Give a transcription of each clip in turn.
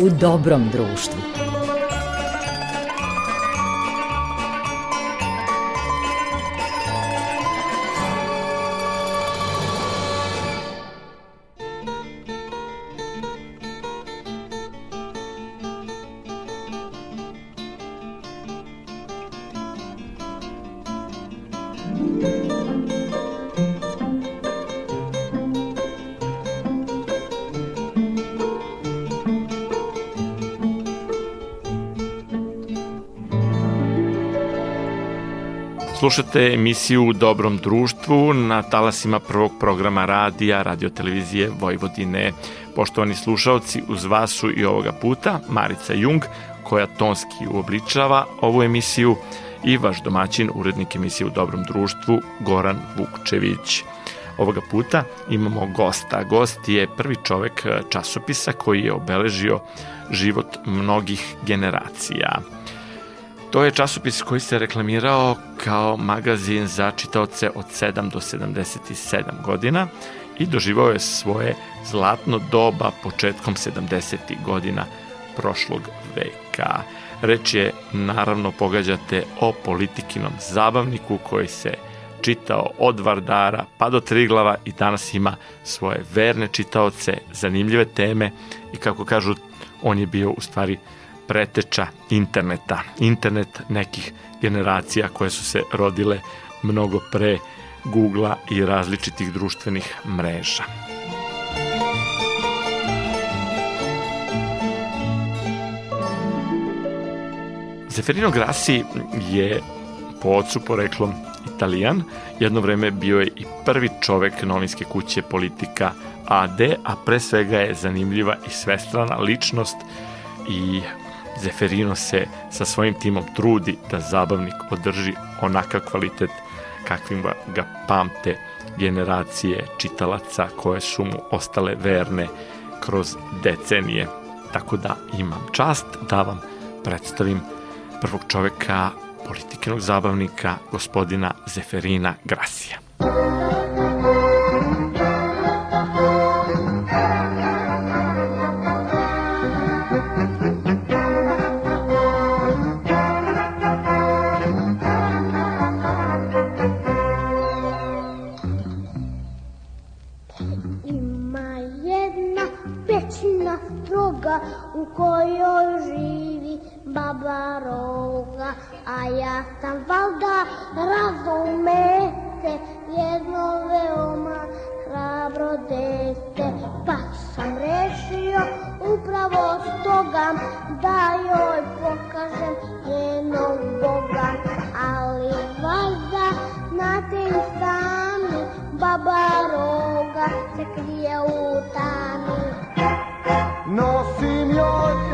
u dobrom društvu. Slušate emisiju u Dobrom društvu na talasima prvog programa radija, radiotelevizije Vojvodine. Poštovani slušalci, uz vas su i ovoga puta Marica Jung, koja tonski uobličava ovu emisiju i vaš domaćin, urednik emisije u Dobrom društvu, Goran Vukčević. Ovoga puta imamo gosta. Gost je prvi čovek časopisa koji je obeležio život mnogih generacija. To je časopis koji se reklamirao kao magazin za čitaoce od 7 do 77 godina i doživao je svoje zlatno doba početkom 70. godina prošlog veka. Reč je, naravno, pogađate o politikinom zabavniku koji se čitao od Vardara pa do Triglava i danas ima svoje verne čitaoce, zanimljive teme i kako kažu, on je bio u stvari preteča interneta. Internet nekih generacija koje su se rodile mnogo pre Google-a i različitih društvenih mreža. Zeferino Grassi je po ocu poreklom italijan, jedno vreme bio je i prvi čovek novinske kuće politika AD, a pre svega je zanimljiva i svestrana ličnost i Zeferino se sa svojim timom trudi da zabavnik održi onakav kvalitet kakvim ga pamte generacije čitalaca koje su mu ostale verne kroz decenije. Tako da imam čast da vam predstavim prvog čoveka politikenog zabavnika, gospodina Zeferina Grasija. E, valjda razumete jedno veoma hrabro dete. Pa sam rešio upravo stoga da joj pokažem jednog Boga. Ali valjda na i sami, baba roga se krije u tani Nosim joj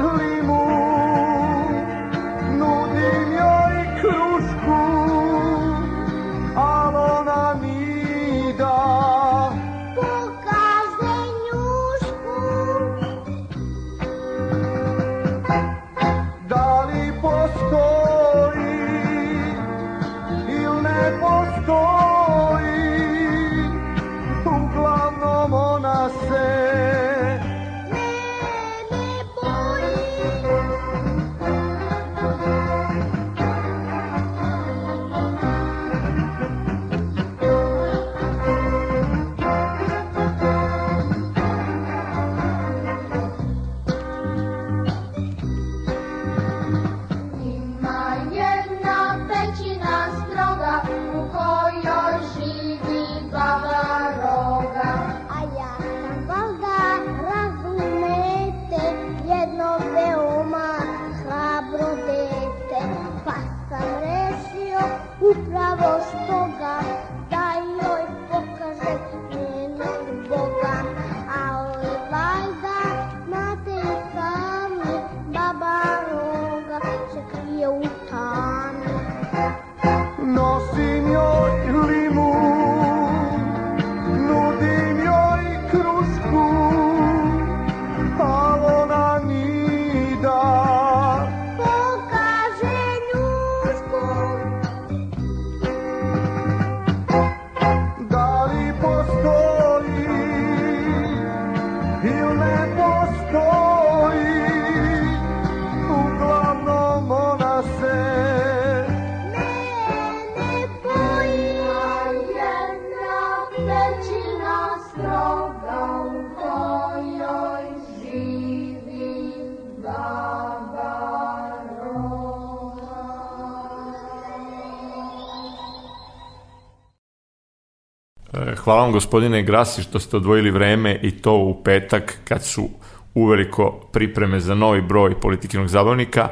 E, hvala vam gospodine Grasi što ste odvojili vreme i to u petak kad su uveliko pripreme za novi broj politikinog zabavnika,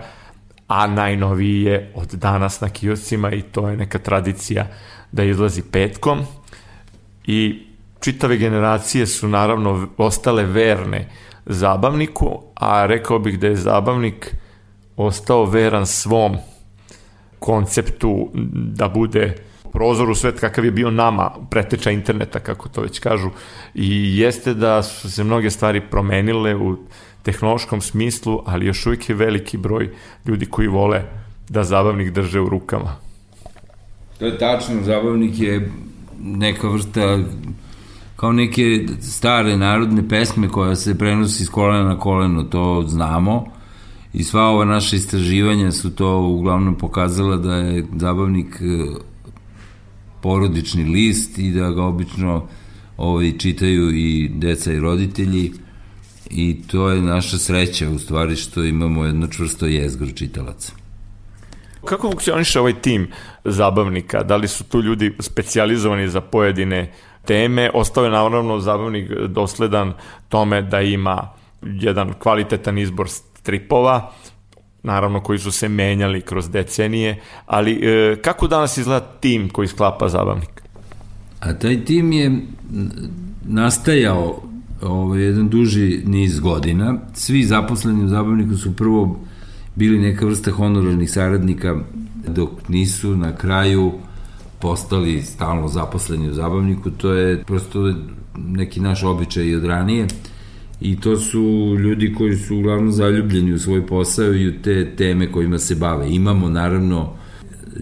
a najnoviji je od danas na kioscima i to je neka tradicija da izlazi petkom. I čitave generacije su naravno ostale verne zabavniku, a rekao bih da je zabavnik ostao veran svom konceptu da bude prozor u svet kakav je bio nama, preteča interneta, kako to već kažu, i jeste da su se mnoge stvari promenile u tehnološkom smislu, ali još uvijek je veliki broj ljudi koji vole da zabavnik drže u rukama. To je tačno, zabavnik je neka vrsta kao neke stare narodne pesme koja se prenosi s kolena na koleno, to znamo. I sva ova naša istraživanja su to uglavnom pokazala da je zabavnik e, porodični list i da ga obično ovaj, čitaju i deca i roditelji i to je naša sreća u stvari što imamo jedno čvrsto jezgro čitalaca. Kako funkcioniše ovaj tim zabavnika? Da li su tu ljudi specijalizovani za pojedine teme? Ostao je naravno zabavnik dosledan tome da ima jedan kvalitetan izbor stripova, naravno koji su se menjali kroz decenije, ali e, kako danas izgleda tim koji sklapa zabavnik? A taj tim je nastajao ovaj, jedan duži niz godina. Svi zaposleni u zabavniku su prvo bili neka vrsta honorarnih saradnika dok nisu na kraju postali stalno zaposleni u zabavniku. To je prosto neki naš običaj od ranije i to su ljudi koji su uglavnom zaljubljeni u svoj posao i u te teme kojima se bave. Imamo naravno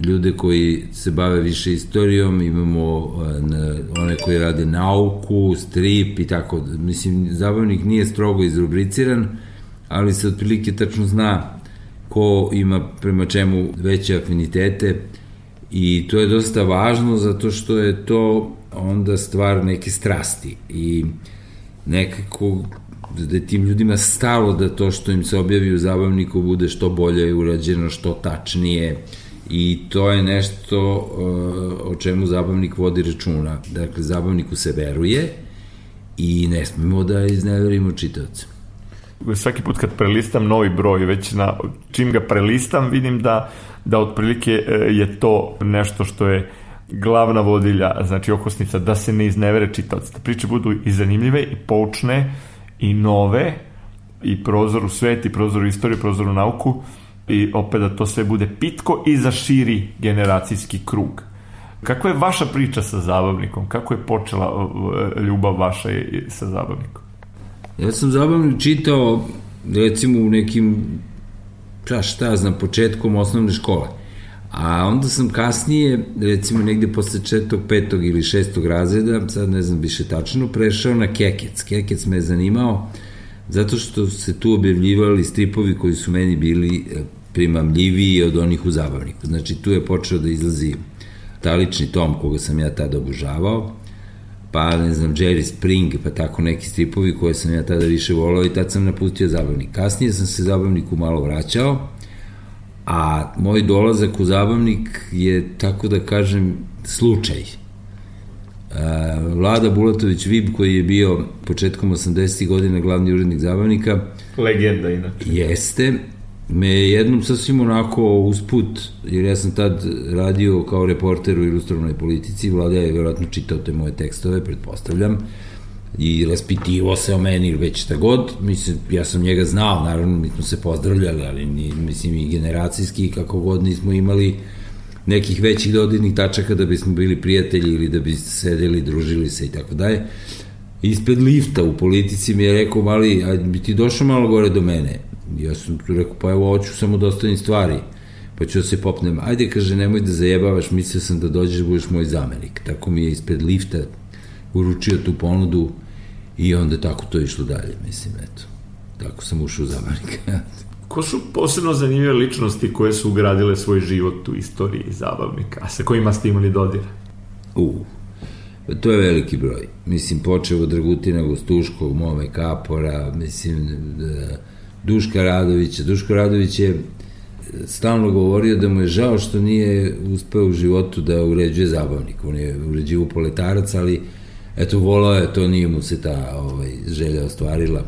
ljude koji se bave više istorijom, imamo eh, one koji rade nauku, strip i tako. Mislim, zabavnik nije strogo izrubriciran, ali se otprilike tačno zna ko ima prema čemu veće afinitete i to je dosta važno zato što je to onda stvar neke strasti i nekako da je tim ljudima stalo da to što im se objavi u zabavniku bude što bolje urađeno, što tačnije i to je nešto uh, o čemu zabavnik vodi računa. Dakle, zabavniku se veruje i ne smemo da izneverimo čitavca. Svaki put kad prelistam novi broj, već na, čim ga prelistam vidim da, da otprilike e, je to nešto što je glavna vodilja, znači okosnica, da se ne iznevere čitavca. Da priče budu i zanimljive i poučne, i nove i prozor u svet i prozor u istoriju, prozor u nauku i opet da to sve bude pitko i za širi generacijski krug. Kako je vaša priča sa zabavnikom? Kako je počela ljubav vaša sa zabavnikom? Ja sam zabavnik čitao recimo u nekim šta, šta znam, početkom osnovne škole. A onda sam kasnije, recimo negde posle četog, petog ili šestog razreda, sad ne znam više tačno, prešao na Kekec. Kekec me je zanimao zato što se tu objavljivali stripovi koji su meni bili e, primamljiviji od onih u zabavniku. Znači tu je počeo da izlazi talični tom koga sam ja tada obožavao, pa ne znam, Jerry Spring, pa tako neki stripovi koje sam ja tada više volao i tad sam napustio zabavnik. Kasnije sam se zabavniku malo vraćao, a moj dolazak u zabavnik je, tako da kažem, slučaj. E, Vlada Bulatović Vib, koji je bio početkom 80. godina glavni urednik zabavnika, legenda inače. Jeste, me je jednom sasvim onako usput, jer ja sam tad radio kao reporter u ilustrovnoj politici, Vlada je vjerojatno čitao te moje tekstove, pretpostavljam, i raspitivo se o meni ili već šta god, mislim, ja sam njega znao, naravno, mi smo se pozdravljali, ali ni, mislim i generacijski, kako god nismo imali nekih većih dodirnih tačaka da bismo bili prijatelji ili da bi sedeli, družili se i tako dalje. Ispred lifta u politici mi je rekao, mali, a bi ti došao malo gore do mene? Ja sam tu rekao, pa evo, hoću samo da ostavim stvari, pa ću da se popnem. Ajde, kaže, nemoj da zajebavaš, mislio sam da dođeš, da budeš moj zamenik. Tako mi je ispred lifta uručio tu ponudu i onda tako to išlo dalje, mislim, eto. Tako sam ušao u zabavnika. Ko su posebno zanimljive ličnosti koje su ugradile svoj život u istoriji zabavnika, a sa kojima ste imali dodira? U, to je veliki broj. Mislim, počeo od Dragutina Gostuškog, Mome Kapora, mislim, da, Duška Radovića. Duško Radović je stalno govorio da mu je žao što nije uspeo u životu da uređuje zabavnik. On je uređivo poletarac, ali eto, volao je, to nije mu se ta ovaj, želja ostvarila.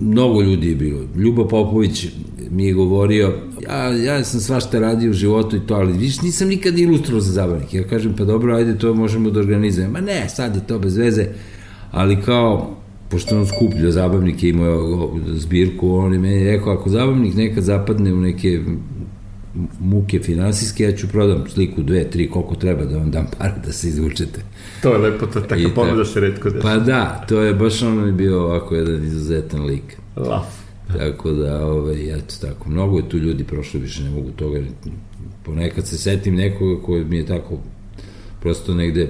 Mnogo ljudi je bilo. Ljubo Popović mi je govorio, ja, ja sam svašta radio u životu i to, ali viš, nisam nikad ilustrovao za zabavnik. Ja kažem, pa dobro, ajde, to možemo da organizujemo. Ma ne, sad je to bez veze, ali kao, pošto on skuplja zabavnike, imao zbirku, on je meni rekao, ako zabavnik nekad zapadne u neke muke finansijske, ja ću prodam sliku, dve, tri, koliko treba da vam dam para da se izvučete. To je lepo, to tako ponuda se redko desi. Pa da, to je baš ono je bio ovako jedan izuzetan lik. Laf. Tako da, ovaj, eto tako, mnogo je tu ljudi prošlo, više ne mogu toga, ponekad se setim nekoga koji mi je tako prosto negde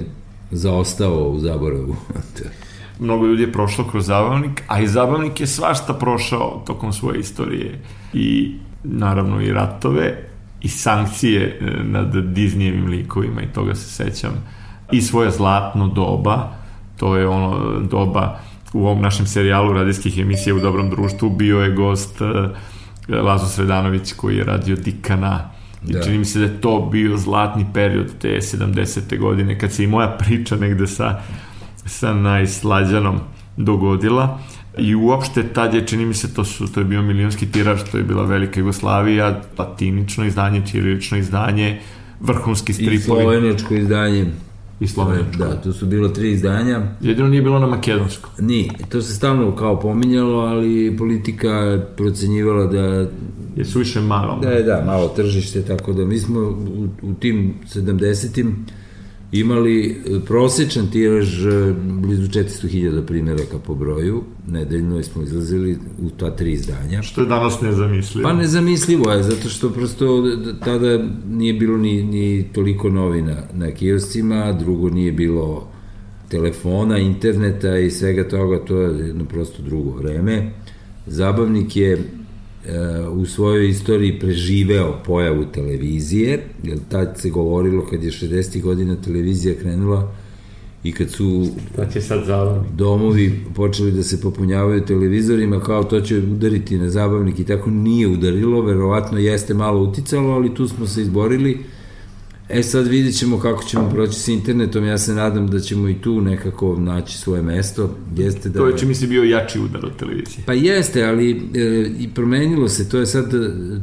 zaostao u zaboravu. mnogo ljudi je prošlo kroz zabavnik, a i zabavnik je svašta prošao tokom svoje istorije i naravno i ratove i sankcije e, nad Disneyevim likovima i toga se sećam i svoje zlatno doba to je ono doba u ovom našem serijalu radijskih emisija u dobrom društvu bio je gost e, Lazo Sredanović koji je radio Dikana i da. čini mi se da je to bio zlatni period te 70. godine kad se i moja priča negde sa sa najslađanom dogodila i uopšte tad je, čini mi se, to, su, to je bio milionski tiraž, to je bila Velika Jugoslavija, latinično izdanje, čirilično izdanje, vrhunski stripovi. I sloveničko izdanje. I sloveničko. Da, to su bilo tri izdanja. Jedino nije bilo na makedonskom. Ni, to se stalno kao pominjalo, ali politika procenjivala da... Je suviše malo. Da, da, malo tržište, tako da mi smo u, u tim 70-im imali e, prosečan tiraž e, blizu 400.000 primjeraka po broju, nedeljno smo izlazili u ta tri izdanja. Što je danas nezamislivo? Pa nezamislivo je, zato što prosto tada nije bilo ni, ni toliko novina na kioscima, drugo nije bilo telefona, interneta i svega toga, to je jedno prosto drugo vreme. Zabavnik je u svojoj istoriji preživeo pojavu televizije, jer tad se govorilo kad je 60. godina televizija krenula i kad su da će sad zabavnik. domovi počeli da se popunjavaju televizorima, kao to će udariti na zabavnik i tako nije udarilo, verovatno jeste malo uticalo, ali tu smo se izborili E sad vidjet ćemo kako ćemo proći s internetom, ja se nadam da ćemo i tu nekako naći svoje mesto. Jeste da... To je čini se bio jači udar od televizije. Pa jeste, ali e, i promenilo se, to je sad,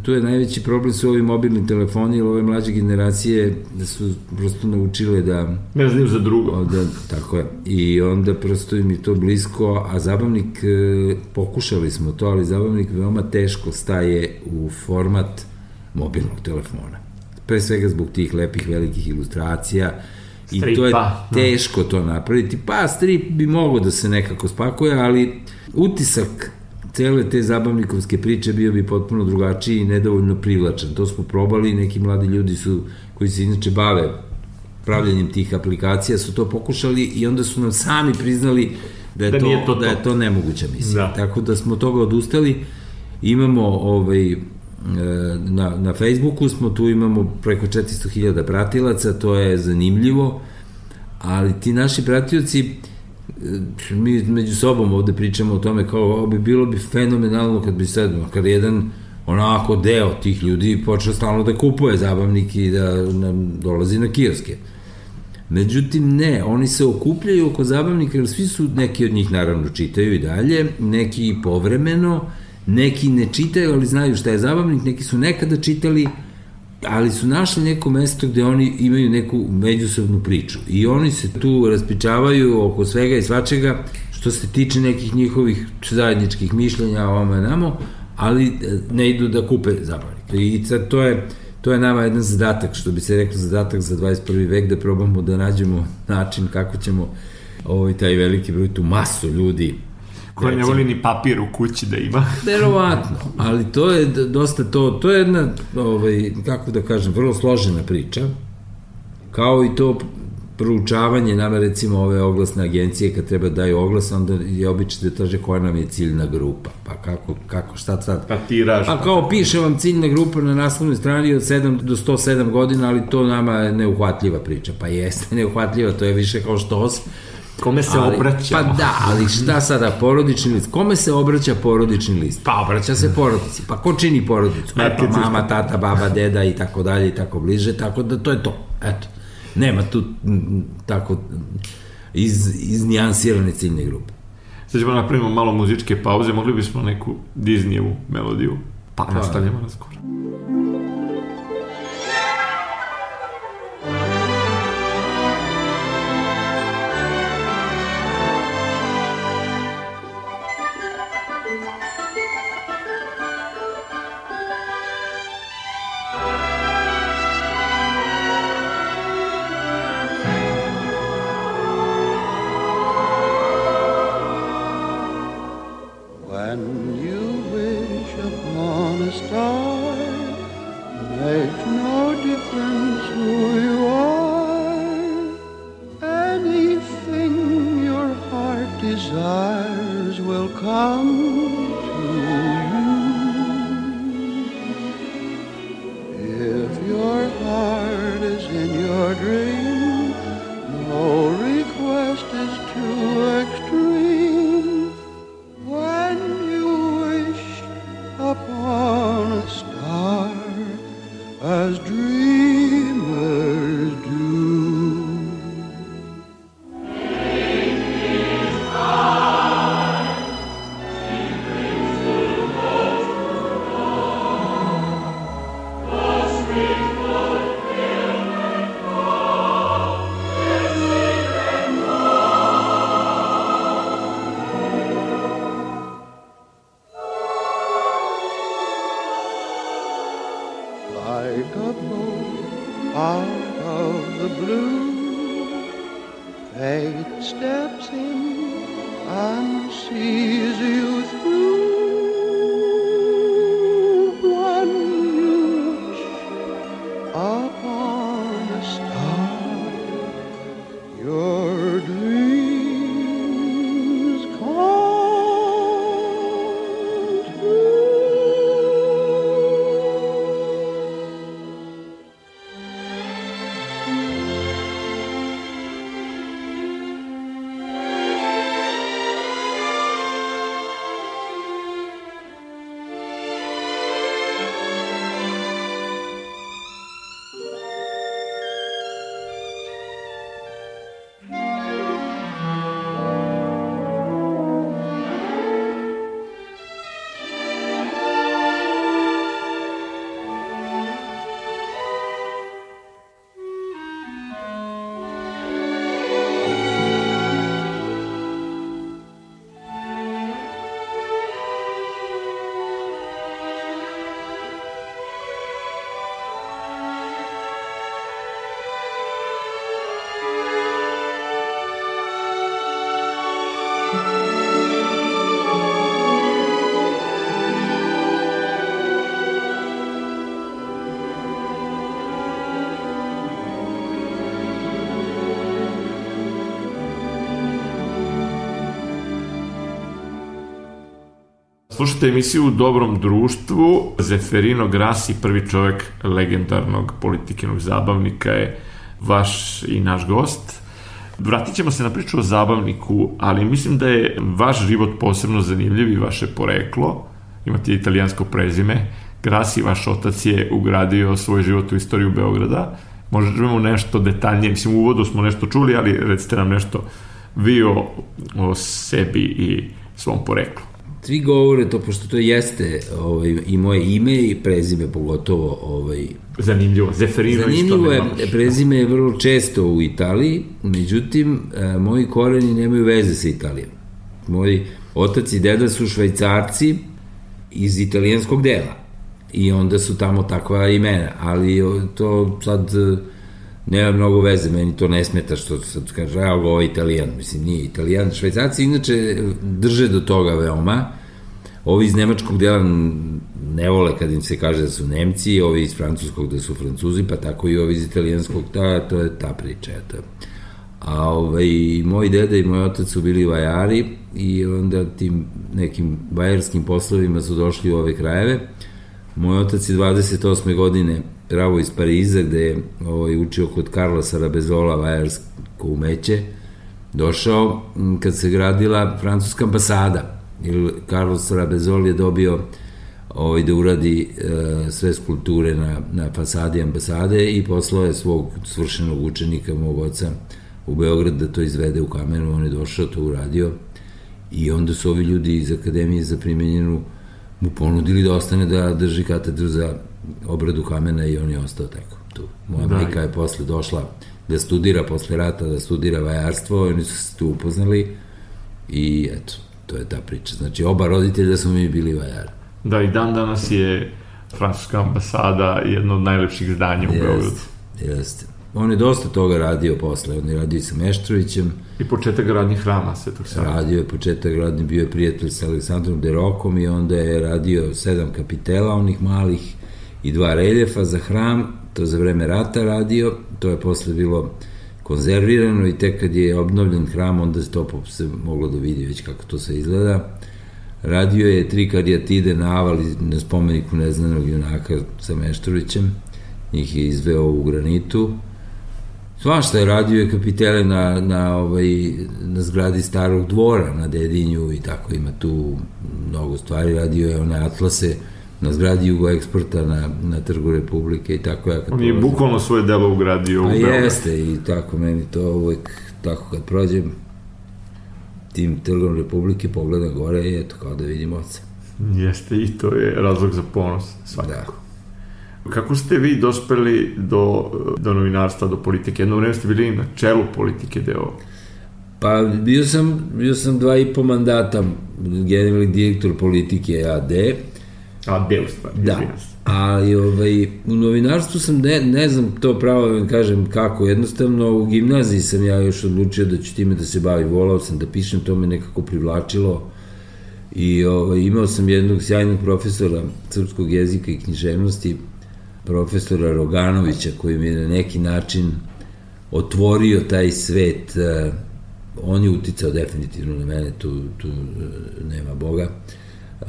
to je najveći problem su ovi mobilni telefoni, ili ove mlađe generacije da su prosto naučile da... Ne znaju za drugo. Da, tako je. I onda prosto im je to blisko, a zabavnik, e, pokušali smo to, ali zabavnik veoma teško staje u format mobilnog telefona pre svega zbog tih lepih velikih ilustracija i Stripa, to je da. teško to napraviti. Pa strip bi mogo da se nekako spakuje, ali utisak cele te zabavnikovske priče bio bi potpuno drugačiji i nedovoljno privlačan. To smo probali, neki mladi ljudi su, koji se inače bave pravljanjem tih aplikacija, su to pokušali i onda su nam sami priznali da je, da to, to, da je to nemoguća misija. Da. Tako da smo toga odustali. Imamo ovaj, na, na Facebooku smo, tu imamo preko 400.000 pratilaca, to je zanimljivo, ali ti naši pratioci, e, mi među sobom ovde pričamo o tome kao ovo bi bilo bi fenomenalno kad bi sad, kad jedan onako deo tih ljudi počeo stalno da kupuje zabavnik i da nam dolazi na kioske. Međutim, ne, oni se okupljaju oko zabavnika, jer svi su, neki od njih naravno čitaju i dalje, neki povremeno, neki ne čitaju, ali znaju šta je zabavnik, neki su nekada čitali, ali su našli neko mesto gde oni imaju neku međusobnu priču. I oni se tu raspričavaju oko svega i svačega, što se tiče nekih njihovih zajedničkih mišljenja ovamo namo, ali e, ne idu da kupe zabavnik. I sad to je, to je nama jedan zadatak, što bi se reklo zadatak za 21. vek, da probamo da nađemo način kako ćemo ovaj, taj veliki broj, tu masu ljudi Ko ne voli ni papir u kući da ima. Verovatno, ali to je dosta to, to je jedna, ovaj, kako da kažem, vrlo složena priča, kao i to proučavanje, nama recimo ove oglasne agencije kad treba da daju oglas, onda je obično da traže koja nam je ciljna grupa. Pa kako, kako šta sad? Pa tiraž. Pa kao piše vam ciljna grupa na naslovnoj strani od 7 do 107 godina, ali to nama je neuhvatljiva priča. Pa jeste neuhvatljiva, to je više kao štos Kome se ali, obraćamo? Pa da, ali šta sada, porodični list? Kome se obraća porodični list? Pa obraća se porodici. Pa ko čini porodicu? E, pa mama, tata, baba, deda i tako dalje i tako bliže, tako da to je to. Eto. Nema tu tako iz, iz nijansirane ciljne grupe. Sad ćemo napravimo malo muzičke pauze, mogli bismo neku Disneyevu melodiju, pa, pa nastavljamo razgovor. Slušajte emisiju u dobrom društvu. Zeferino Grasi, prvi čovek legendarnog politikinog zabavnika, je vaš i naš gost. Vratit ćemo se na priču o zabavniku, ali mislim da je vaš život posebno zanimljiv i vaše poreklo. Imate italijansko prezime. Grasi, vaš otac je ugradio svoj život u istoriju Beograda. Možemo nešto detaljnije, mislim u uvodu smo nešto čuli, ali recite nam nešto vi o, o sebi i svom poreklu svi govore to, pošto to jeste ovaj, i moje ime i prezime pogotovo. Ovaj, Zanimljivo, Zeferino Zanimljivo je, prezime je vrlo često u Italiji, međutim, e, moji koreni nemaju veze sa Italijom. Moji otac i deda su švajcarci iz italijanskog dela i onda su tamo takva imena, ali to sad nema mnogo veze, meni to ne smeta što sad kaže, evo ga ovaj italijan, mislim nije italijan, švajcarci inače drže do toga veoma, ovi iz nemačkog dela ne vole kad im se kaže da su Nemci, ovi iz francuskog da su Francuzi, pa tako i ovi iz italijanskog, ta, to je ta priča, eto. A ovaj, moj deda i moj otac su bili vajari i onda tim nekim vajarskim poslovima su došli u ove krajeve. Moj otac je 28. godine pravo iz Pariza, gde je ovaj, učio kod Karla Sarabezola vajarsko umeće došao kad se gradila francuska ambasada. Ili Carlos Rabezol je dobio ovaj, da uradi e, sve skulpture na, na fasadi ambasade i poslao je svog svršenog učenika, mog oca, u Beograd da to izvede u kamenu, on je došao, to uradio i onda su ovi ljudi iz Akademije za primenjenu mu ponudili da ostane da drži katedru za obradu kamena i on je ostao tako tu. Moja da. majka je posle došla da studira posle rata, da studira vajarstvo, oni su se tu upoznali i eto, to je ta priča. Znači, oba roditelja smo mi bili vajari. Da, i dan danas je francuska ambasada jedno od najlepših zdanja u Beogradu. Jeste. On je dosta toga radio posle, on je radio i sa Meštrovićem. I početak gradnjih hrama Svetog Sava. Radio je početak gradnje, bio je prijatelj sa Aleksandrom Derokom i onda je radio sedam kapitela, onih malih i dva reljefa za hram, to za vreme rata radio, to je posle bilo konzervirano i tek kad je obnovljen hram, onda se to se moglo da vidi već kako to sve izgleda. Radio je tri karijatide na avali na spomeniku neznanog junaka sa Meštrovićem, njih je izveo u granitu, Svašta je radio je kapitele na, na, ovaj, na zgradi starog dvora na Dedinju i tako ima tu mnogo stvari. Radio je one atlase na zgradi Jugo eksporta na, na Trgu Republike i tako ja kad On je bukvalno svoje delo ugradio u Beograd. Jeste i tako meni to uvek tako kad prođem tim Trgom Republike pogledam gore i eto kao da vidim oca. Jeste i to je razlog za ponos svakako. Da. Kako ste vi dospeli do, do novinarstva, do politike? Jedno vreme ste bili na čelu politike deo. Pa bio sam, bio sam dva i po mandata generalni direktor politike AD. AD u stvari, da. Ali ovaj, u novinarstvu sam, ne, ne znam to pravo da vam kažem kako, jednostavno u gimnaziji sam ja još odlučio da ću time da se bavim, volao sam da pišem, to me nekako privlačilo. I ovaj, imao sam jednog sjajnog profesora srpskog jezika i književnosti, profesora Roganovića koji mi je na neki način otvorio taj svet e, on je uticao definitivno na mene tu, tu e, nema Boga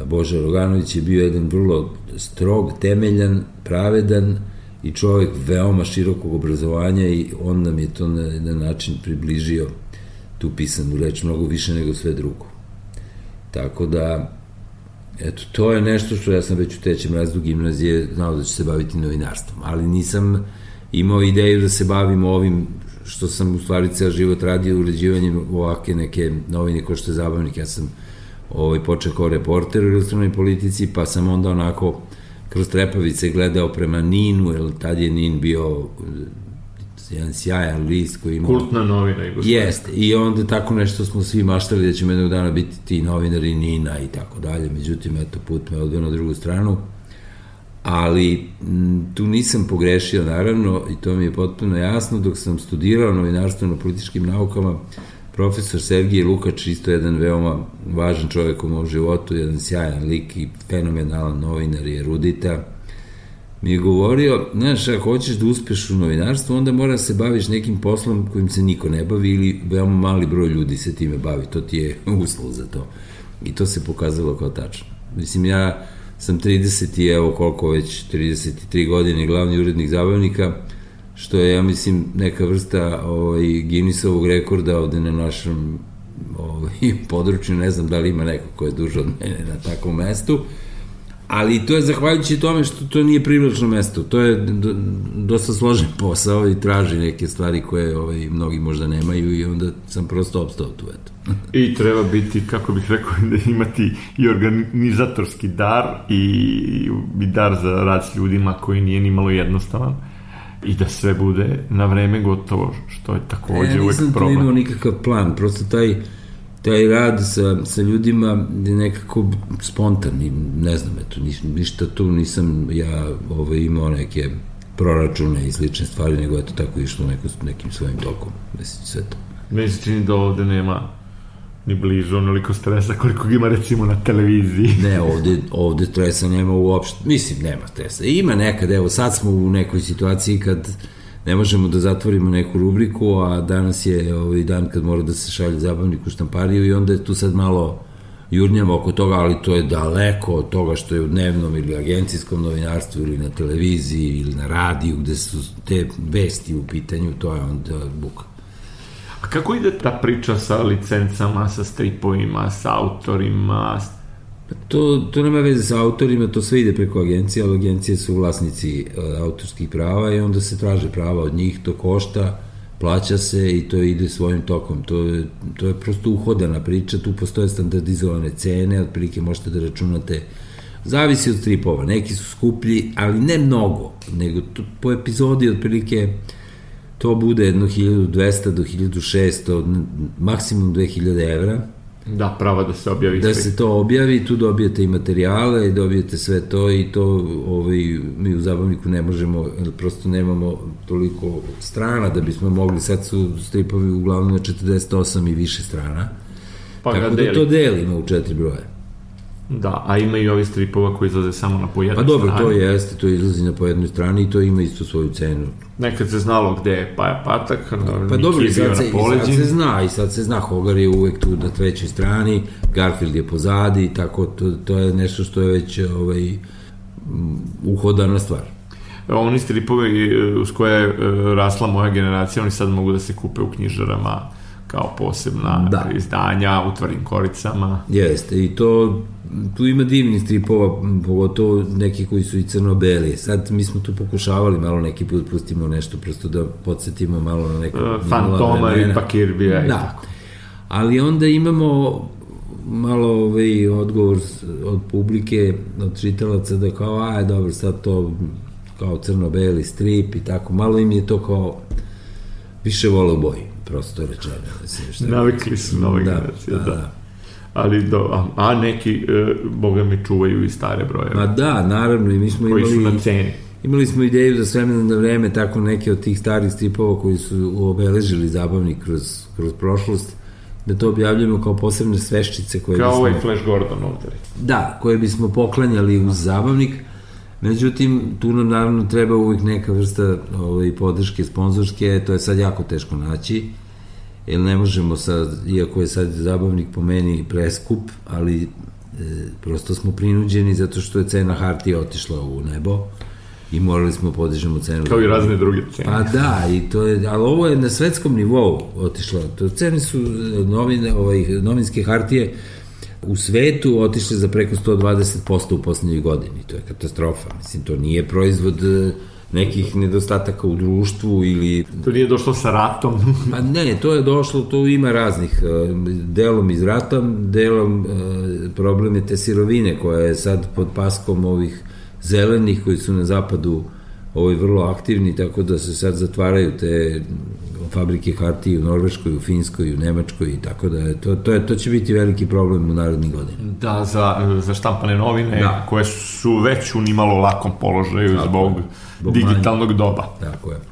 Bože Roganović je bio jedan vrlo strog, temeljan, pravedan i čovek veoma širokog obrazovanja i on nam je to na jedan način približio tu pisanu reč mnogo više nego sve drugo. Tako da Eto, to je nešto što ja sam već u trećem razdu gimnazije znao da ću se baviti novinarstvom, ali nisam imao ideju da se bavim ovim što sam u stvari ceo život radio uređivanjem ovake neke novine ko što je zabavnik. Ja sam ovaj, počeo kao reporter u ilustrovnoj politici, pa sam onda onako kroz trepavice gledao prema Ninu, jer tad je Nin bio jedan sjajan list koji ima... Kultna novina. Jeste, i onda tako nešto smo svi maštali da ćemo jednog dana biti ti novinari Nina i tako dalje, međutim, eto, put me odveo na drugu stranu, ali m, tu nisam pogrešio, naravno, i to mi je potpuno jasno, dok sam studirao novinarstvo na političkim naukama, profesor Sergij Lukač, isto jedan veoma važan čovek u mom životu, jedan sjajan lik i fenomenalan novinar i erudita, mi je govorio, znaš, ako hoćeš da uspeš u novinarstvu, onda mora da se baviš nekim poslom kojim se niko ne bavi ili veoma mali broj ljudi se time bavi, to ti je uslov za to. I to se pokazalo kao tačno. Mislim, ja sam 30 i evo koliko već, 33 godine glavni urednik zabavnika, što je, ja mislim, neka vrsta ovaj, Guinnessovog rekorda ovde na našem ovaj, području, ne znam da li ima neko ko je duže od mene na takvom mestu, ali to je zahvaljujući tome što to nije privlačno mesto. To je dosta složen posao i traži neke stvari koje ovaj, mnogi možda nemaju i onda sam prosto opstao tu, eto. I treba biti, kako bih rekao, da imati i organizatorski dar i, i dar za rad s ljudima koji nije ni malo jednostavan i da sve bude na vreme gotovo, što je takođe e, uvek problem. Ja nisam nikakav plan, prosto taj taj rad sa, sa ljudima je nekako spontan i ne znam, eto, niš, ništa tu nisam ja ovaj, imao neke proračune i slične stvari, nego eto tako išlo neko, nekim svojim tokom, mislim, sve to. Meni se čini da ovde nema ni blizu onoliko stresa koliko ima recimo na televiziji. ne, ovde, ovde stresa nema uopšte, mislim, nema stresa. Ima nekad, evo, sad smo u nekoj situaciji kad ne možemo da zatvorimo neku rubriku, a danas je ovaj dan kad mora da se šalje zabavnik u štampariju i onda je tu sad malo jurnjamo oko toga, ali to je daleko od toga što je u dnevnom ili agencijskom novinarstvu ili na televiziji ili na radiju gde su te vesti u pitanju, to je onda buka. Kako ide ta priča sa licencama, sa stripovima, sa autorima? To, to nema veze sa autorima, to sve ide preko agencije, ali agencije su vlasnici uh, autorskih prava i onda se traže prava od njih, to košta, plaća se i to ide svojim tokom. To je, to je prosto uhodana priča, tu postoje standardizovane cene, otprilike možete da računate Zavisi od stripova, neki su skuplji, ali ne mnogo, nego to, po epizodi otprilike to bude jedno 1200 do 1600, maksimum 2000 evra. Da, prava da se objavi. Da se to objavi, tu dobijete i materijale dobijete sve to i to ovaj, mi u zabavniku ne možemo, prosto nemamo toliko strana da bismo mogli, sad su stripovi uglavnom na 48 i više strana. Pa Tako da deli. to delimo u četiri broje. Da, a ima i ovi stripova koji izlaze samo na po jednoj Pa dobro, strani. to jeste, to izlazi na po jednoj strani i to ima isto svoju cenu. Nekad se znalo gde je Paja Patak, da, pa dobro, i sad, se, i sad se zna, i sad se zna, Hogar je uvek tu na trećoj strani, Garfield je pozadi, tako, to, to je nešto što je već ovaj, uhodana stvar. Oni stripovi e, uz koje je e, rasla moja generacija, oni sad mogu da se kupe u knjižarama kao posebna da. izdanja u tvrdim koricama. Jeste, i to tu ima divnih stripova, pogotovo neki koji su i crno-beli. Sad mi smo tu pokušavali malo neki put pustimo nešto, prosto da podsjetimo malo na neko... Uh, Fantoma i Pakirbija da. i tako. Ali onda imamo malo ovaj odgovor od publike, od čitalaca da kao, aj dobro, sad to kao crno-beli strip i tako, malo im je to kao više vole u boji, prosto rečeno. Mislim, šta Navikli su nove da, generacije, da. da. ali do, a, a neki, e, boga mi, čuvaju i stare broje. Ma da, naravno, i mi smo koji imali... su na ceni. Imali smo ideju da s vremena na vreme tako neke od tih starih stripova koji su obeležili zabavnik kroz, kroz prošlost, da to objavljujemo kao posebne sveščice koje kao bismo... ovaj Flash Gordon ovdje. Da, koje bismo poklanjali uz zabavnik. Međutim, tu nam naravno treba uvijek neka vrsta ovaj, podrške sponzorske, to je sad jako teško naći jer ne možemo sad, iako je sad zabavnik po meni preskup, ali e, prosto smo prinuđeni zato što je cena hartije otišla u nebo i morali smo podižemo cenu. Kao i razne druge cene. Pa da, i to je, ali ovo je na svetskom nivou otišlo. To cene su e, novine, ovaj, novinske hartije u svetu otišle za preko 120% u poslednjoj godini. To je katastrofa. Mislim, to nije proizvod e, nekih nedostataka u društvu ili... To nije došlo sa ratom? pa ne, to je došlo, to ima raznih, e, delom iz rata, delom e, problem je te sirovine koja je sad pod paskom ovih zelenih koji su na zapadu ovaj vrlo aktivni, tako da se sad zatvaraju te fabrike hartije u Norveškoj, u Finskoj, u Nemačkoj i tako da je, to, to, je, to će biti veliki problem u narodnih godina. Da, za, za štampane novine da. koje su već u nimalo lakom položaju tako, zbog, zbog digitalnog manje. doba. Tako je.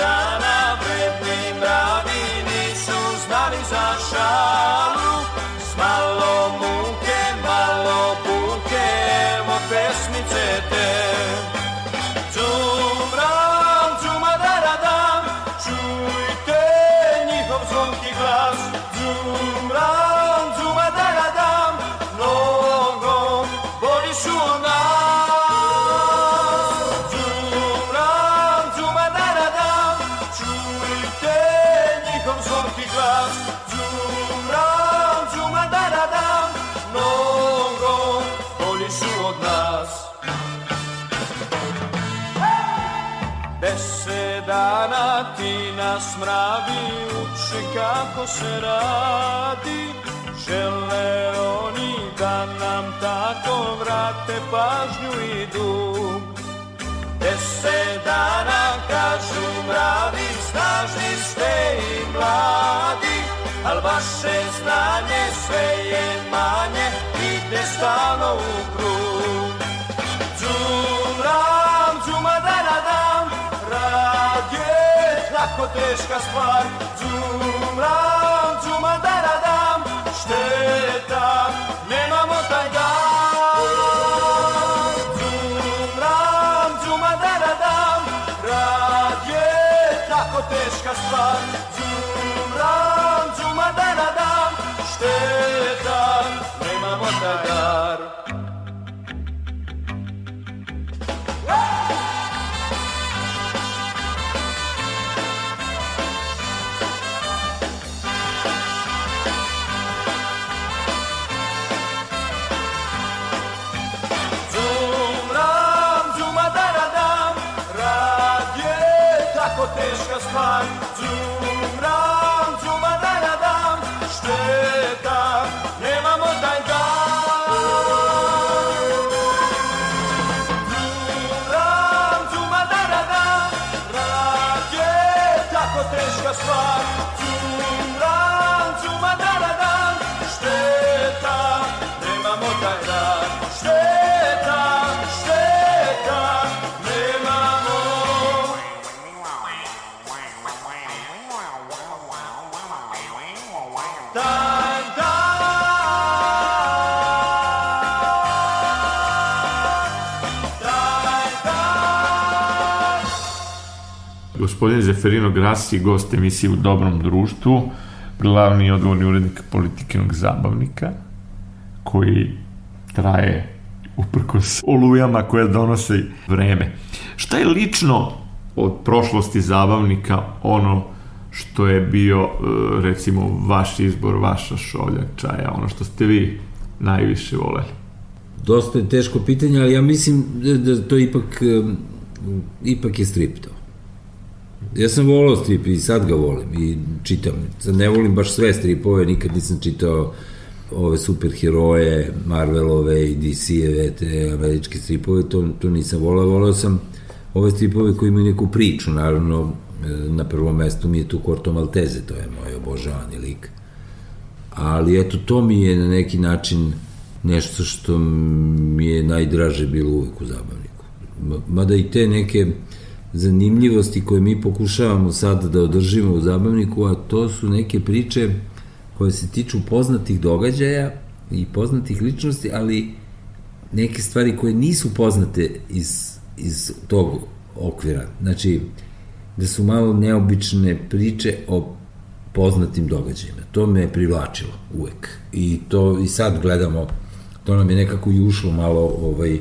dana ti nas mravi uči kako se radi. Žele oni da nam tako vrate pažnju i dug Deset dana kažu mravi, snažni ste i mladi Al vaše znanje sve je manje, ide stalno u krug. Zum ram, zuma da da dam, rad je tako teška stvar Zum ram, zuma daradam Šteta, nemamo taj dan Zum ram, zuma daradam Rad je tako teška stvar Zum Gospodin Zeferino Grassi, gost emisije u Dobrom društvu, glavni odgovorni urednik politikinog zabavnika, koji traje uprkos olujama koje donosi vreme. Šta je lično od prošlosti zabavnika ono što je bio, e, recimo, vaš izbor, vaša šolja čaja, ono što ste vi najviše voleli? Dosta je teško pitanje, ali ja mislim da, da to ipak, em, ipak je strip to. Ja sam volao strip i sad ga volim i čitam. Ne volim baš sve stripove, nikad nisam čitao ove superheroje, Marvelove i DC-eve, te američke stripove, to, to nisam volao. Volao sam ove stripove koji imaju neku priču, naravno, e, na prvom mestu mi je tu Corto Maltese, to je moj obožavani lik. Ali eto, to mi je na neki način nešto što mi je najdraže bilo uvek u zabavniku. Ma- Mada i te neke zanimljivosti koje mi pokušavamo sad da održimo u zabavniku, a to su neke priče koje se tiču poznatih događaja i poznatih ličnosti, ali neke stvari koje nisu poznate iz, iz tog okvira. Znači, da su malo neobične priče o poznatim događajima. To me je privlačilo uvek. I to i sad gledamo, to nam je nekako i ušlo malo ovaj,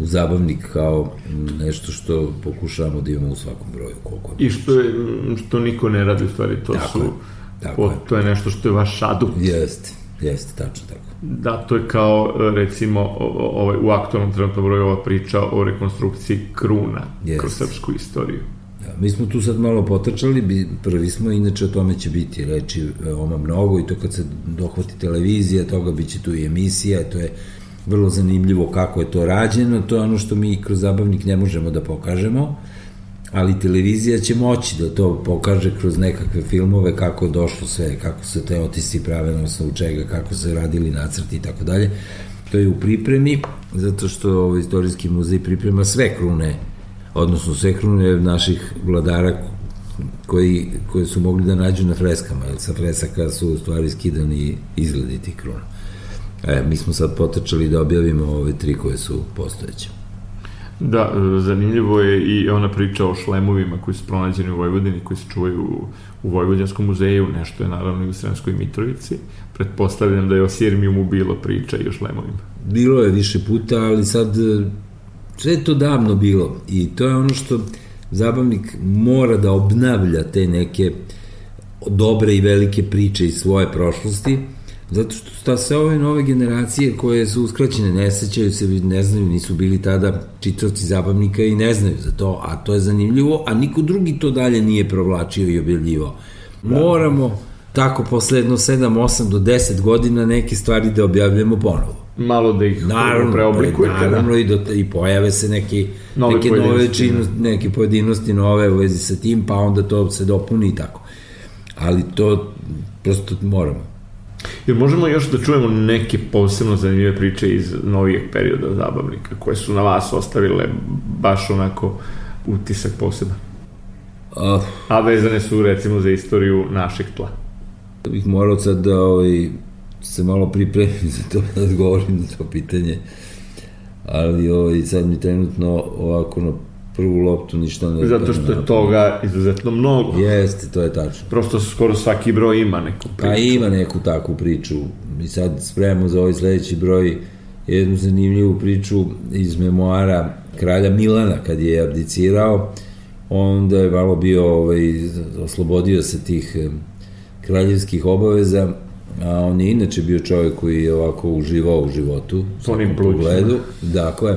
u zabavnik kao nešto što pokušavamo da imamo u svakom broju. Koliko I što, je, što niko ne radi u stvari, to Tako su... je, tako o, je. to je nešto što je vaš adut. Jeste, jeste, tačno tako. Da, to je kao, e, recimo, ovaj, u aktualnom trenutnom broju ova priča o rekonstrukciji kruna Jest. kroz srpsku istoriju. Da, mi smo tu sad malo potrčali, bi, prvi smo, inače o tome će biti reči veoma mnogo i to kad se dohvati televizija, toga biće tu i emisija, to je vrlo zanimljivo kako je to rađeno, to je ono što mi kroz zabavnik ne možemo da pokažemo, ali televizija će moći da to pokaže kroz nekakve filmove kako je došlo sve, kako se te otisci prave na osnovu čega, kako se radili nacrti i tako dalje. To je u pripremi, zato što ovaj istorijski muzej priprema sve krune, odnosno sve krune naših vladara koji, koje su mogli da nađu na freskama, jer sa fresaka su u stvari skidani izgledi tih kruna. E, mi smo sad potrčali da objavimo ove tri koje su postojeće. Da, e, zanimljivo je i ona priča o šlemovima koji su pronađeni u Vojvodini, koji se čuvaju u, u Vojvođanskom muzeju, nešto je naravno i u Sremskoj Mitrovici. Pretpostavljam da je o Sirmijumu bilo priča i o šlemovima. Bilo je više puta, ali sad e, sve je to davno bilo i to je ono što zabavnik mora da obnavlja te neke dobre i velike priče iz svoje prošlosti, zato što sta sve ove nove generacije koje su uskraćene, ne sećaju se, ne znaju, nisu bili tada čitavci zabavnika i ne znaju za to, a to je zanimljivo, a niko drugi to dalje nije provlačio i objavljivao. Moramo tako posle jedno 7, 8 do 10 godina neke stvari da objavljamo ponovo. Malo da ih Naravno, preoblikujete. pre- naravno i, do, i pojave se neki, Nove neke nove pojedinosti, činu, neke pojedinosti nove u vezi sa tim, pa onda to se dopuni i tako. Ali to prosto moramo. Jer možemo još da čujemo neke posebno zanimljive priče iz novijeg perioda zabavnika, koje su na vas ostavile baš onako utisak poseban. A, a vezane su recimo za istoriju našeg tla. da bih morao sad da ovaj, se malo pripremim za to da odgovorim na to pitanje. Ali ovaj, sad mi trenutno ovako na prvu loptu ništa ne... Zato što je toga izuzetno mnogo. Jeste, to je tačno. Prosto skoro svaki broj ima neku Pa priču. ima neku takvu priču. Mi sad spremamo za ovaj sledeći broj jednu zanimljivu priču iz memoara kralja Milana kad je abdicirao. Onda je malo bio, ovaj, oslobodio se tih kraljevskih obaveza, a on je inače bio čovjek koji je ovako uživao u životu. u onim pogledu. Dakle,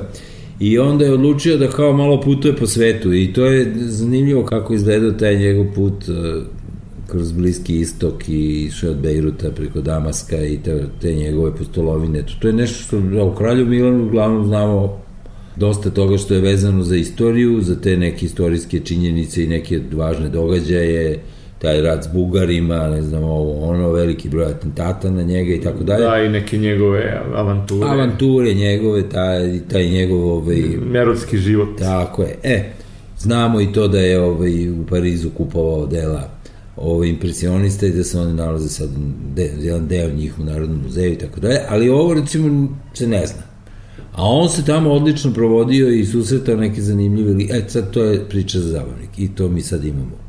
I onda je odlučio da kao malo putuje po svetu i to je zanimljivo kako izgledao taj njegov put e, kroz Bliski istok i išao od Bejruta preko Damaska i te, te njegove postolovine. To, to je nešto što u Kralju Milanu uglavnom znamo dosta toga što je vezano za istoriju, za te neke istorijske činjenice i neke važne događaje, taj rat s Bugarima, ne znam, ovo, ono, veliki broj atentata na njega i tako dalje. Da, i neke njegove avanture. Avanture njegove, taj, taj njegov ovaj, Merotski život. Tako je. E, znamo i to da je ovaj, u Parizu kupovao dela ovaj, impresionista i da se oni nalaze sad de, jedan deo njih u Narodnom muzeju i tako dalje, ali ovo recimo se ne zna. A on se tamo odlično provodio i susretao neke zanimljive. E, sad to je priča za zabavnik i to mi sad imamo.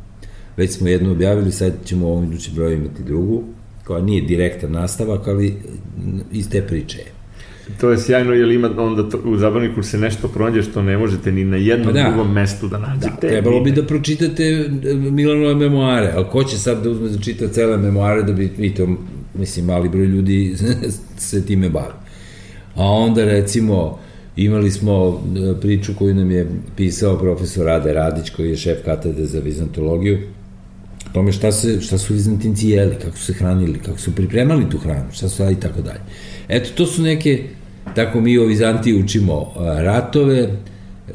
Već smo jednu objavili, sad ćemo u ovom idućem broju imati drugu, koja nije direktan nastavak, ali iz te priče je. To je sjajno, jer ima onda to, u zabavniku se nešto pronađe što ne možete ni na jednom Pa da. drugom mestu da nađete. Da, trebalo bi da pročitate e, Milanove memoare, ali ko će sad da uzme da čita cele memoare da bi, i to, mislim, mali broj ljudi se time bavi. A onda, recimo, imali smo e, priču koju nam je pisao profesor Rade Radić, koji je šef katedre za vizantologiju, tome šta, se, šta su Vizantinci jeli, kako su se hranili, kako su pripremali tu hranu, šta su i tako dalje. Eto, to su neke, tako mi o Vizantiji učimo ratove,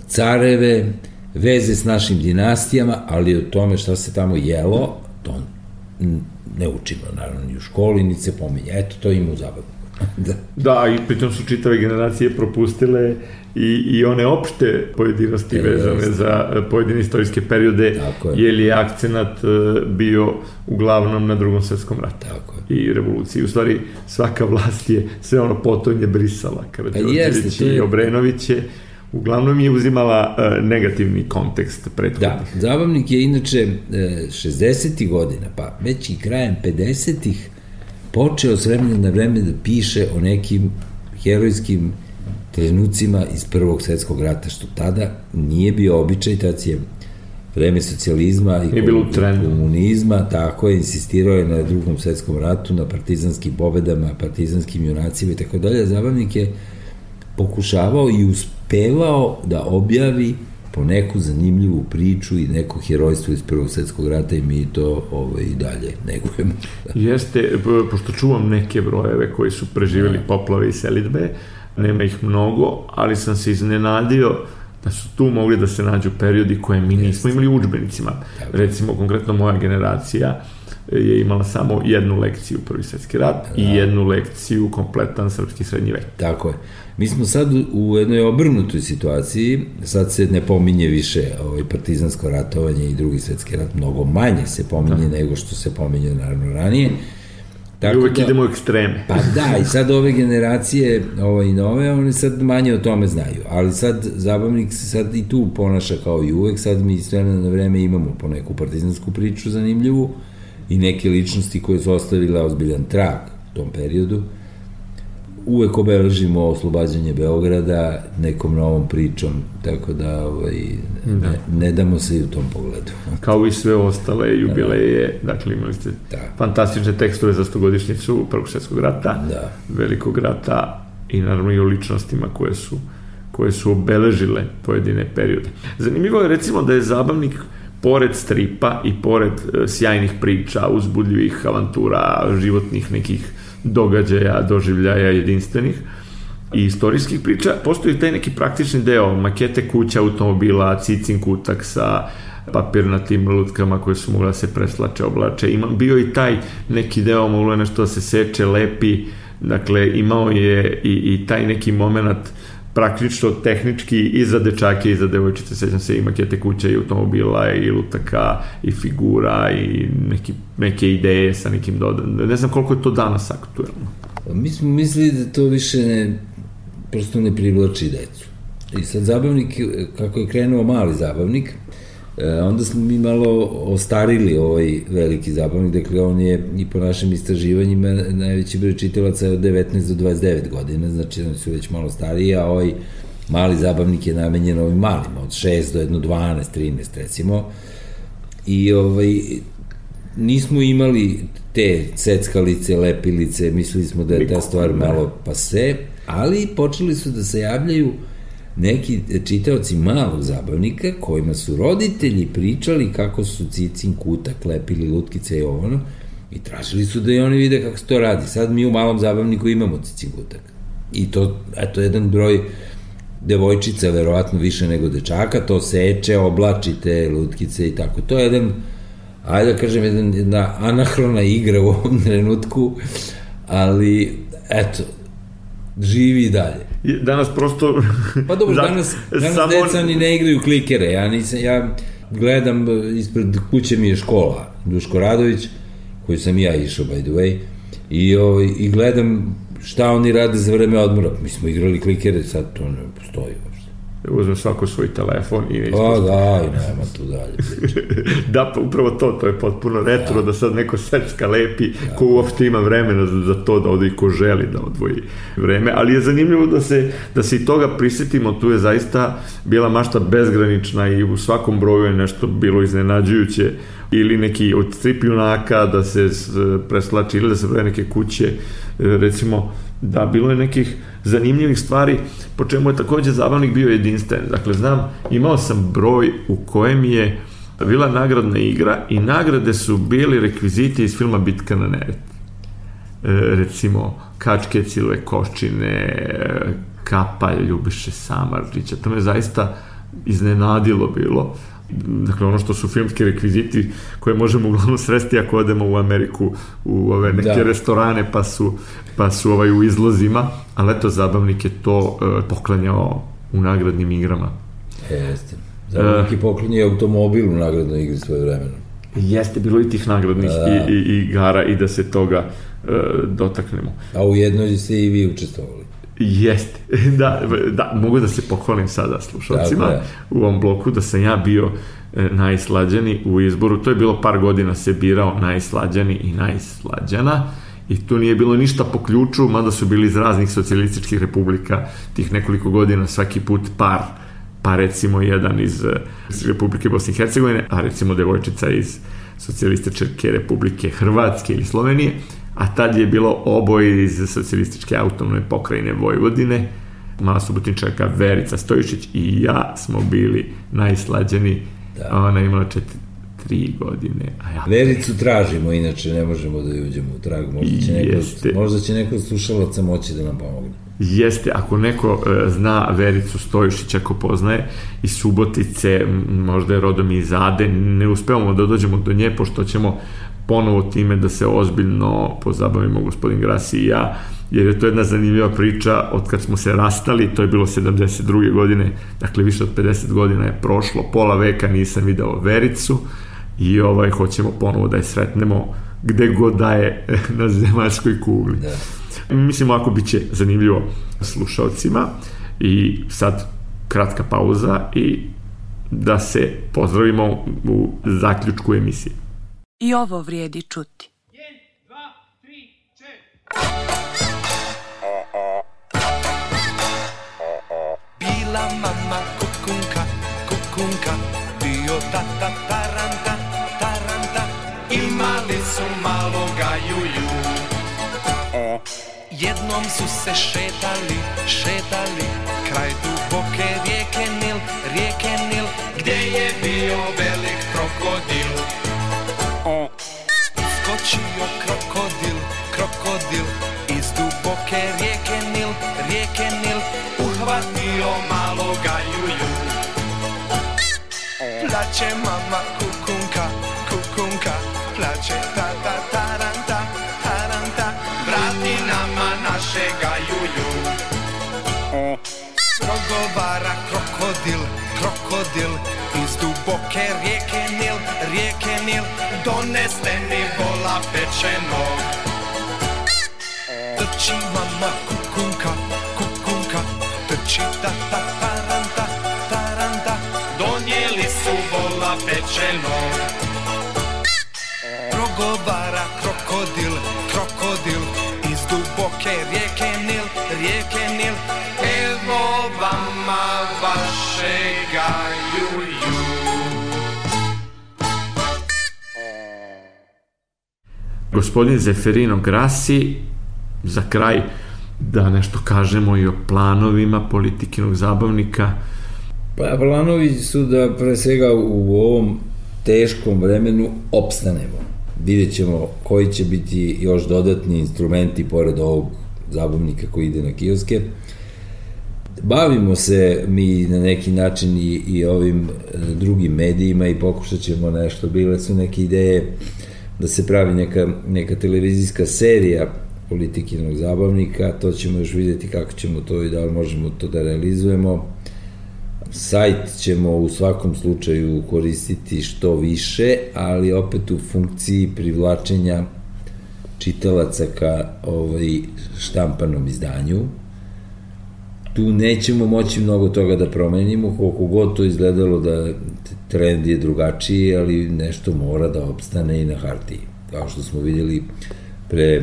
careve, veze s našim dinastijama, ali o tome šta se tamo jelo, to ne učimo, naravno, ni u školi, ni se pominje. Eto, to ima u zabavu. da. Da, i pritom su čitave generacije propustile i, i one opšte pojedinosti E, vezane za e, pojedine istorijske periode, Tako je. jer je akcenat e, bio uglavnom na drugom svetskom ratu Tako je. i revoluciji. U stvari, svaka vlast je sve ono potonje brisala. Pa Karadžorđević to je- i Obrenović je uglavnom je uzimala e, negativni kontekst prethodnih. Da, zabavnik je inače e, 60. godina, pa već i krajem 50-ih počeo s vremena na vreme da piše o nekim herojskim trenucima iz Prvog svetskog rata, što tada nije bio običaj, tad je vreme socijalizma i komunizma, tako je, insistirao je na drugom svetskom ratu, na partizanskim pobedama, partizanskim junacima i tako dalje. Zabavnik je pokušavao i uspevao da objavi po neku zanimljivu priču i neko herojstvo iz Prvog svetskog rata i mi to ovaj, i dalje negujemo. Jeste, pošto čuvam neke brojeve koji su preživjeli poplave i selitbe, nema ih mnogo, ali sam se iznenadio da su tu mogli da se nađu periodi koje mi nismo imali u učbenicima. Recimo, konkretno moja generacija je imala samo jednu lekciju Prvi svetski rat i jednu lekciju kompletan srpski srednji vek. Tako je. Mi smo sad u jednoj obrnutoj situaciji, sad se ne pominje više ovaj partizansko ratovanje i drugi svetski rat, mnogo manje se pominje da. nego što se pominje naravno ranije. I uvek idemo u ekstreme. Pa da, i sad ove generacije, ovo i nove, oni sad manje o tome znaju, ali sad zabavnik se sad i tu ponaša kao i uvek, sad mi s vremena na vreme imamo po neku partizansku priču zanimljivu i neke ličnosti koje su ostavile ozbiljan trag u tom periodu. Uvek obeležimo oslobađanje Beograda nekom novom pričom, tako da ovaj, ne, ne damo se i u tom pogledu. kao i sve ostale jubileje, dakle imali ste Da. fantastične tekstove za stogodišnjicu Prvog svjetskog rata, Da. velikog rata i naravno i o ličnostima koje su koje su obeležile pojedine periode. Zanimljivo je recimo da je zabavnik pored stripa i pored e, sjajnih priča, uzbudljivih avantura, životnih nekih događaja, doživljaja jedinstvenih i istorijskih priča, postoji taj neki praktični deo, makete kuća, automobila, cicin kutak sa papirnatim lutkama koje su mogle da se preslače, oblače. Ima, bio i taj neki deo, moglo je nešto da se seče, lepi, dakle imao je i, i taj neki moment praktično tehnički i za dečake i za devojčice, sećam se i makete kuća i automobila i lutaka i figura i neki, neke ideje sa nekim dodan. Ne znam koliko je to danas aktuelno. Pa Mi smo mislili da to više ne, prosto ne privlači decu. I sad zabavnik, kako je krenuo mali zabavnik, e, onda smo mi malo ostarili ovaj veliki zabavnik, dakle on je i po našim istraživanjima najveći broj čitalaca je od 19 do 29 godina, znači oni su već malo stariji, a ovaj mali zabavnik je namenjen ovim malima, od 6 do 1, 12, 13 recimo, i ovaj, nismo imali te ceckalice, lepilice, mislili smo da je ta stvar malo pase, ali počeli su da se javljaju neki čitaoci malog zabavnika kojima su roditelji pričali kako su cicin kutak lepili lutkice i ovo i tražili su da i oni vide kako se to radi. Sad mi u malom zabavniku imamo cicin kutak. I to, eto, jedan broj devojčica, verovatno više nego dečaka, to seče, oblači te lutkice i tako. To je jedan, ajde da kažem, jedan, jedna anahrona igra u ovom trenutku, ali, eto, živi i dalje. Danas prosto... Pa dobro, Za- danas, danas samo- deca ni ne igraju klikere, ja nisam, ja gledam, e, ispred kuće mi je škola, Duško Radović, koju sam ja išao, by the way, i, ovaj, i gledam šta oni rade za vreme odmora. Mi smo igrali klikere, sad to ne postoji. Uzme svako svoj telefon i ne Pa daj, nema tu dalje. Da, pa upravo to, to je potpuno retro, da sad neko secka lepi, ko uopšte ima vremena za, za to da ode i ko želi da odvoji vreme, ali je zanimljivo da se, da se i toga prisetimo, tu je zaista bila mašta bezgranična i u svakom broju je nešto bilo iznenađujuće, ili neki od strip junaka da se preslači ili da se broje neke kuće, e, recimo da bilo je nekih zanimljivih stvari po čemu je takođe zabavnik bio jedinstven. Dakle, znam, imao sam broj u kojem je bila nagradna igra i nagrade su bili rekviziti iz filma Bitka na Neret. E, recimo, kačke cilove koščine, e, kapa Ljubiše Samarđića. To me zaista iznenadilo bilo. Dakle, ono što su filmski rekviziti koje možemo uglavnom sresti ako odemo u Ameriku u ove neke Da. restorane pa su, pa su ovaj u izlozima, ali eto, zabavnik je to e, poklanjao u nagradnim igrama. E, Jeste. Zabavnik je poklonio automobil u nagradnoj igri svoje vremeno. Jeste bilo i tih nagradnih Da. i, i igara i da se toga e, dotaknemo. A u jednoj ste i vi učestvovali. Jeste. Da, da, mogu da se pohvalim sada slušalcima Tako je. u ovom bloku da sam ja bio e, najslađani u izboru. To je bilo par godina se birao najslađani i najslađana i tu nije bilo ništa po ključu, mada su bili iz raznih socijalističkih republika tih nekoliko godina svaki put par pa recimo jedan iz, e, iz Republike Bosne i Hercegovine, a recimo devojčica iz socijalističke republike Hrvatske ili Slovenije, a tad je bilo oboje iz socijalističke autonomne pokrajine Vojvodine, mala subotinčarka Verica Stojišić i ja smo bili najslađeni, da. ona je imala četiri, tri godine, a ja Vericu tražimo, inače ne možemo da joj uđemo u trag. Možda će neko, Jeste. možda će neko slušalaca moći da nam pomogne. Jeste, ako neko e, zna Vericu Stojišić, ako poznaje iz Subotice, možda je rodom iz Ade, ne uspevamo da dođemo do nje, pošto ćemo ponovo time da se ozbiljno pozabavimo gospodin Grasi i ja, jer je to jedna zanimljiva priča od kad smo se rastali, to je bilo 72. godine, dakle više od 50 godina je prošlo, pola veka nisam video Vericu i ovaj, hoćemo ponovo da je sretnemo gde god da je na zemaljskoj kugli. Da. Mislim, ovako bit će zanimljivo slušalcima i sad kratka pauza i da se pozdravimo u zaključku emisije. I ovo vrijedi čuti. Bila mama kukunka, kukunka, bio tata taranta, taranta. Imali su maloga juju. Jednom su se šetali, šetali, kraj duboke rijeke Skočio krokodil, krokodil, iz duboke rijeke Nil, rijeke Nil, uhvatio maloga juju. Plače mama kukunka, Doneste mi vola pečenog Trči mama kukunka, kukunka Trči tata taranta, taranta. Donijeli su vola pečenog Progovara krokodil, krokodil Iz duboke rijeke Nil, rijeke Nil. Evo vama vašega Gospodin Zeferino Grassi, za kraj da nešto kažemo i o planovima politikinog zabavnika. Pa planovi su da pre svega u ovom teškom vremenu opstanemo. Vidjet ćemo koji će biti još dodatni instrumenti pored ovog zabavnika koji ide na kioske. Bavimo se mi na neki način i, i ovim e, drugim medijima i pokušat ćemo nešto. Bile su neke ideje da se pravi neka, neka televizijska serija politikinog zabavnika, to ćemo još videti kako ćemo to i da li možemo to da realizujemo. Sajt ćemo u svakom slučaju koristiti što više, ali opet u funkciji privlačenja čitalaca ka ovaj, štampanom izdanju. Tu nećemo moći mnogo toga da promenimo, koliko god to izgledalo da trend je drugačiji, ali nešto mora da opstane i na hartiji. Kao što smo vidjeli pre,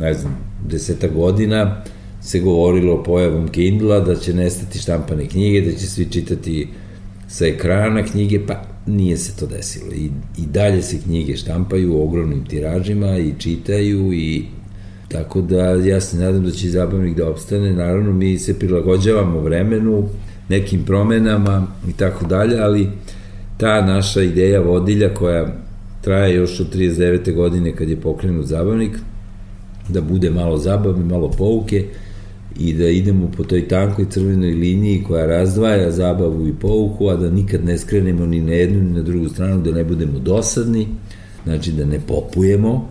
ne znam, deseta godina, se govorilo o pojavom Kindla, da će nestati štampane knjige, da će svi čitati sa ekrana knjige, pa nije se to desilo. I, i dalje se knjige štampaju u ogromnim tiražima i čitaju i tako da ja se nadam da će zabavnik da opstane. Naravno, mi se prilagođavamo vremenu, nekim promenama i tako dalje, ali ta naša ideja vodilja koja traje još od 39. godine kad je pokrenut zabavnik, da bude malo zabavne, malo pouke i da idemo po toj tankoj crvenoj liniji koja razdvaja zabavu i pouku, a da nikad ne skrenemo ni na jednu ni na drugu stranu, da ne budemo dosadni, znači da ne popujemo,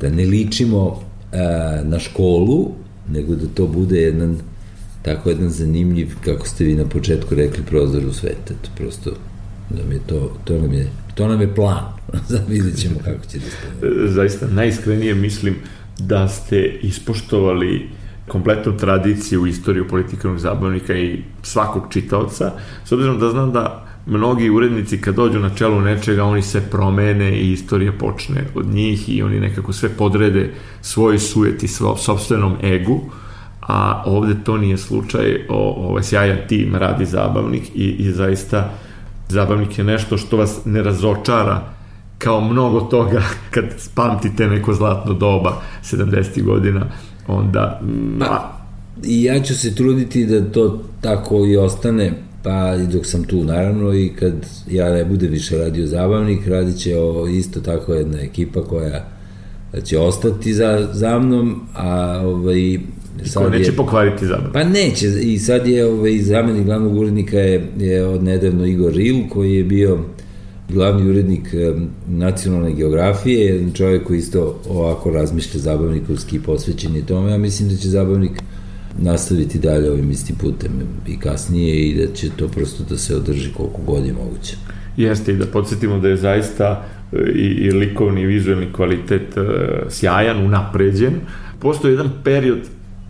da ne ličimo a, na školu, nego da to bude jedan tako jedan zanimljiv, kako ste vi na početku rekli, prozor u svete. To prosto nam je to, to nam je, to nam je plan. Vidjet ćemo kako će da spavimo. Zaista, najiskrenije mislim da ste ispoštovali kompletnu tradiciju istoriju politikovnog zabavnika i svakog čitaoca, s obzirom da znam da mnogi urednici kad dođu na čelu nečega, oni se promene i istorija počne od njih i oni nekako sve podrede svoj sujeti, svoj sobstvenom egu, a ovde to nije slučaj, o, ovaj sjajan tim radi zabavnik i, i zaista zabavnik je nešto što vas ne razočara kao mnogo toga kad pamtite neko zlatno doba 70. godina onda pa, i ja ću se truditi da to tako i ostane pa i dok sam tu naravno i kad ja ne bude više radio zabavnik radit će o, isto tako jedna ekipa koja će ostati za, za mnom a ovaj, sad ko neće je, pokvariti zabavu. Pa neće, i sad je ovaj, zamenik glavnog urednika je, je od nedavno Igor Ril, koji je bio glavni urednik nacionalne geografije, jedan čovjek koji isto ovako razmišlja zabavnikovski i posvećen je tome, ja mislim da će zabavnik nastaviti dalje ovim istim putem i kasnije i da će to prosto da se održi koliko god je moguće. Jeste i da podsjetimo da je zaista e, i, i likovni i vizualni kvalitet uh, sjajan, unapređen. Postoji jedan period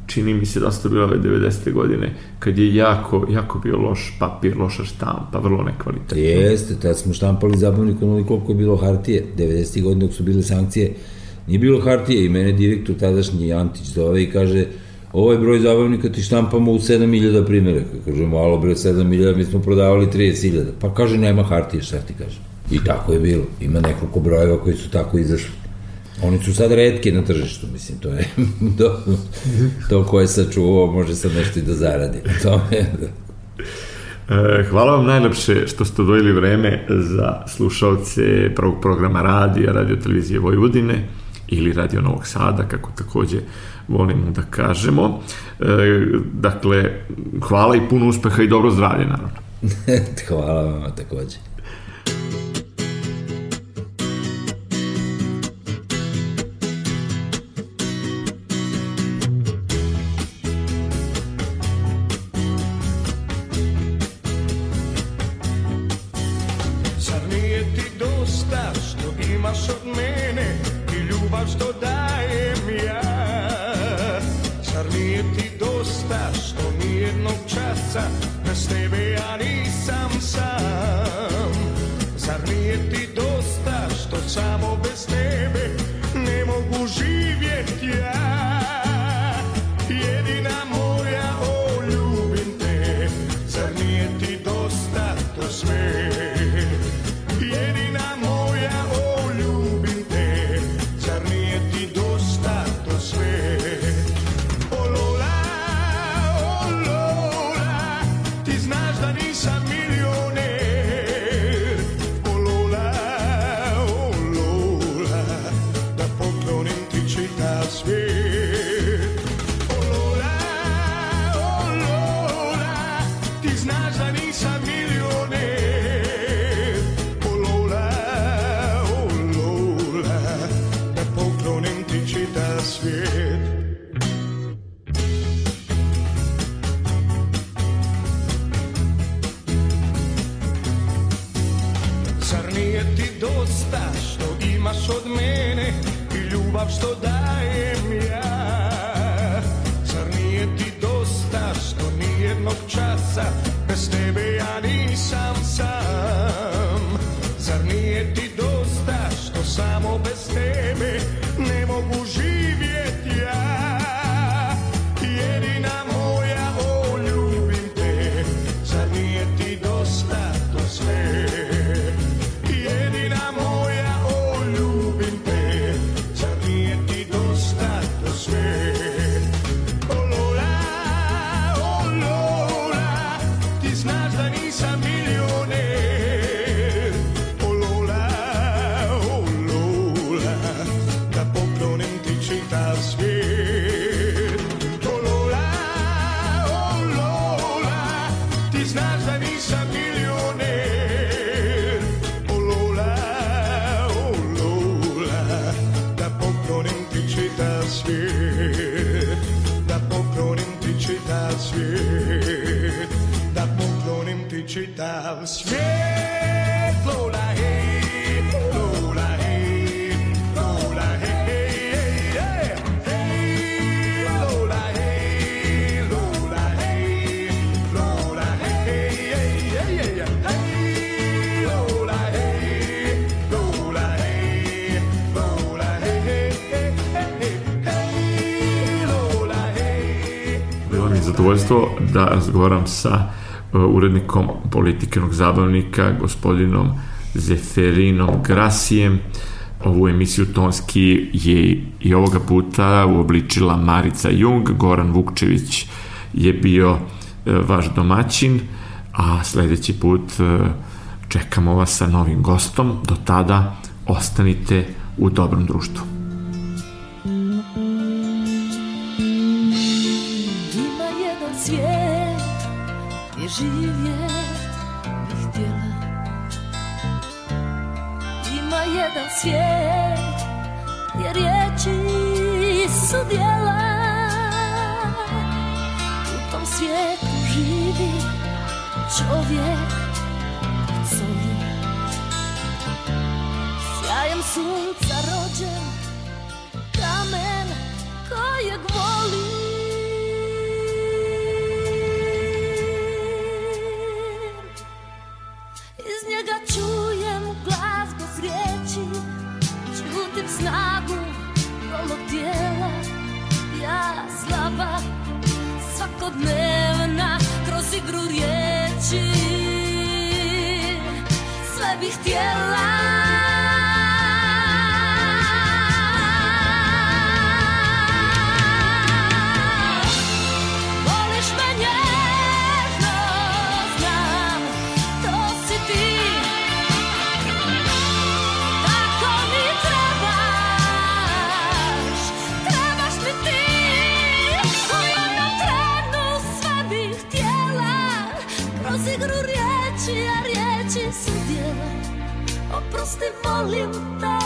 čini mi se da su to bile ove 90. godine, kad je jako, jako bio loš papir, loša štampa, vrlo nekvalitetno. Jeste, tad smo štampali zabavnik onoliko koliko je bilo hartije. 90. godine dok su bile sankcije, nije bilo hartije i mene direktor tadašnji Antić zove i kaže ovaj broj zabavnika ti štampamo u 7000 primjera. Kaže, malo bre, 7000, mi smo prodavali 30.000. Pa kaže, nema hartije, šta ti kaže. I tako je bilo. Ima nekoliko brojeva koji su tako izašli. Oni su sad redke na tržištu, mislim, to je to, to ko je sačuvao može sad nešto i da zaradi. To je, da. E, hvala vam najlepše što ste odvojili vreme za slušalce prvog programa radija, radio televizije Vojvodine ili radio Novog Sada, kako takođe volimo da kažemo. E, dakle, hvala i puno uspeha i dobro zdravlje, naravno. hvala vam takođe. pa što dajem ja. Zar nije ti dosta što nijednog časa Bez tebe ja nisam sam? Zar nije ti dosta što samo bez tebe Ne mogu živjet ja? Jedina moja, o ljubim te. Zar nije ti dosta to sve? da razgovaram sa uh, urednikom politikenog zabavnika, gospodinom Zeferinom Grasijem. Ovu emisiju Tonski je i ovoga puta uobličila Marica Jung, Goran Vukčević je bio uh, vaš domaćin, a sledeći put uh, čekamo vas sa novim gostom. Do tada ostanite u dobrom društvu. jedan svijet Jer riječi su djela U tom svijetu živi čovjek Sjajem sunca rođen moich tierras. all in the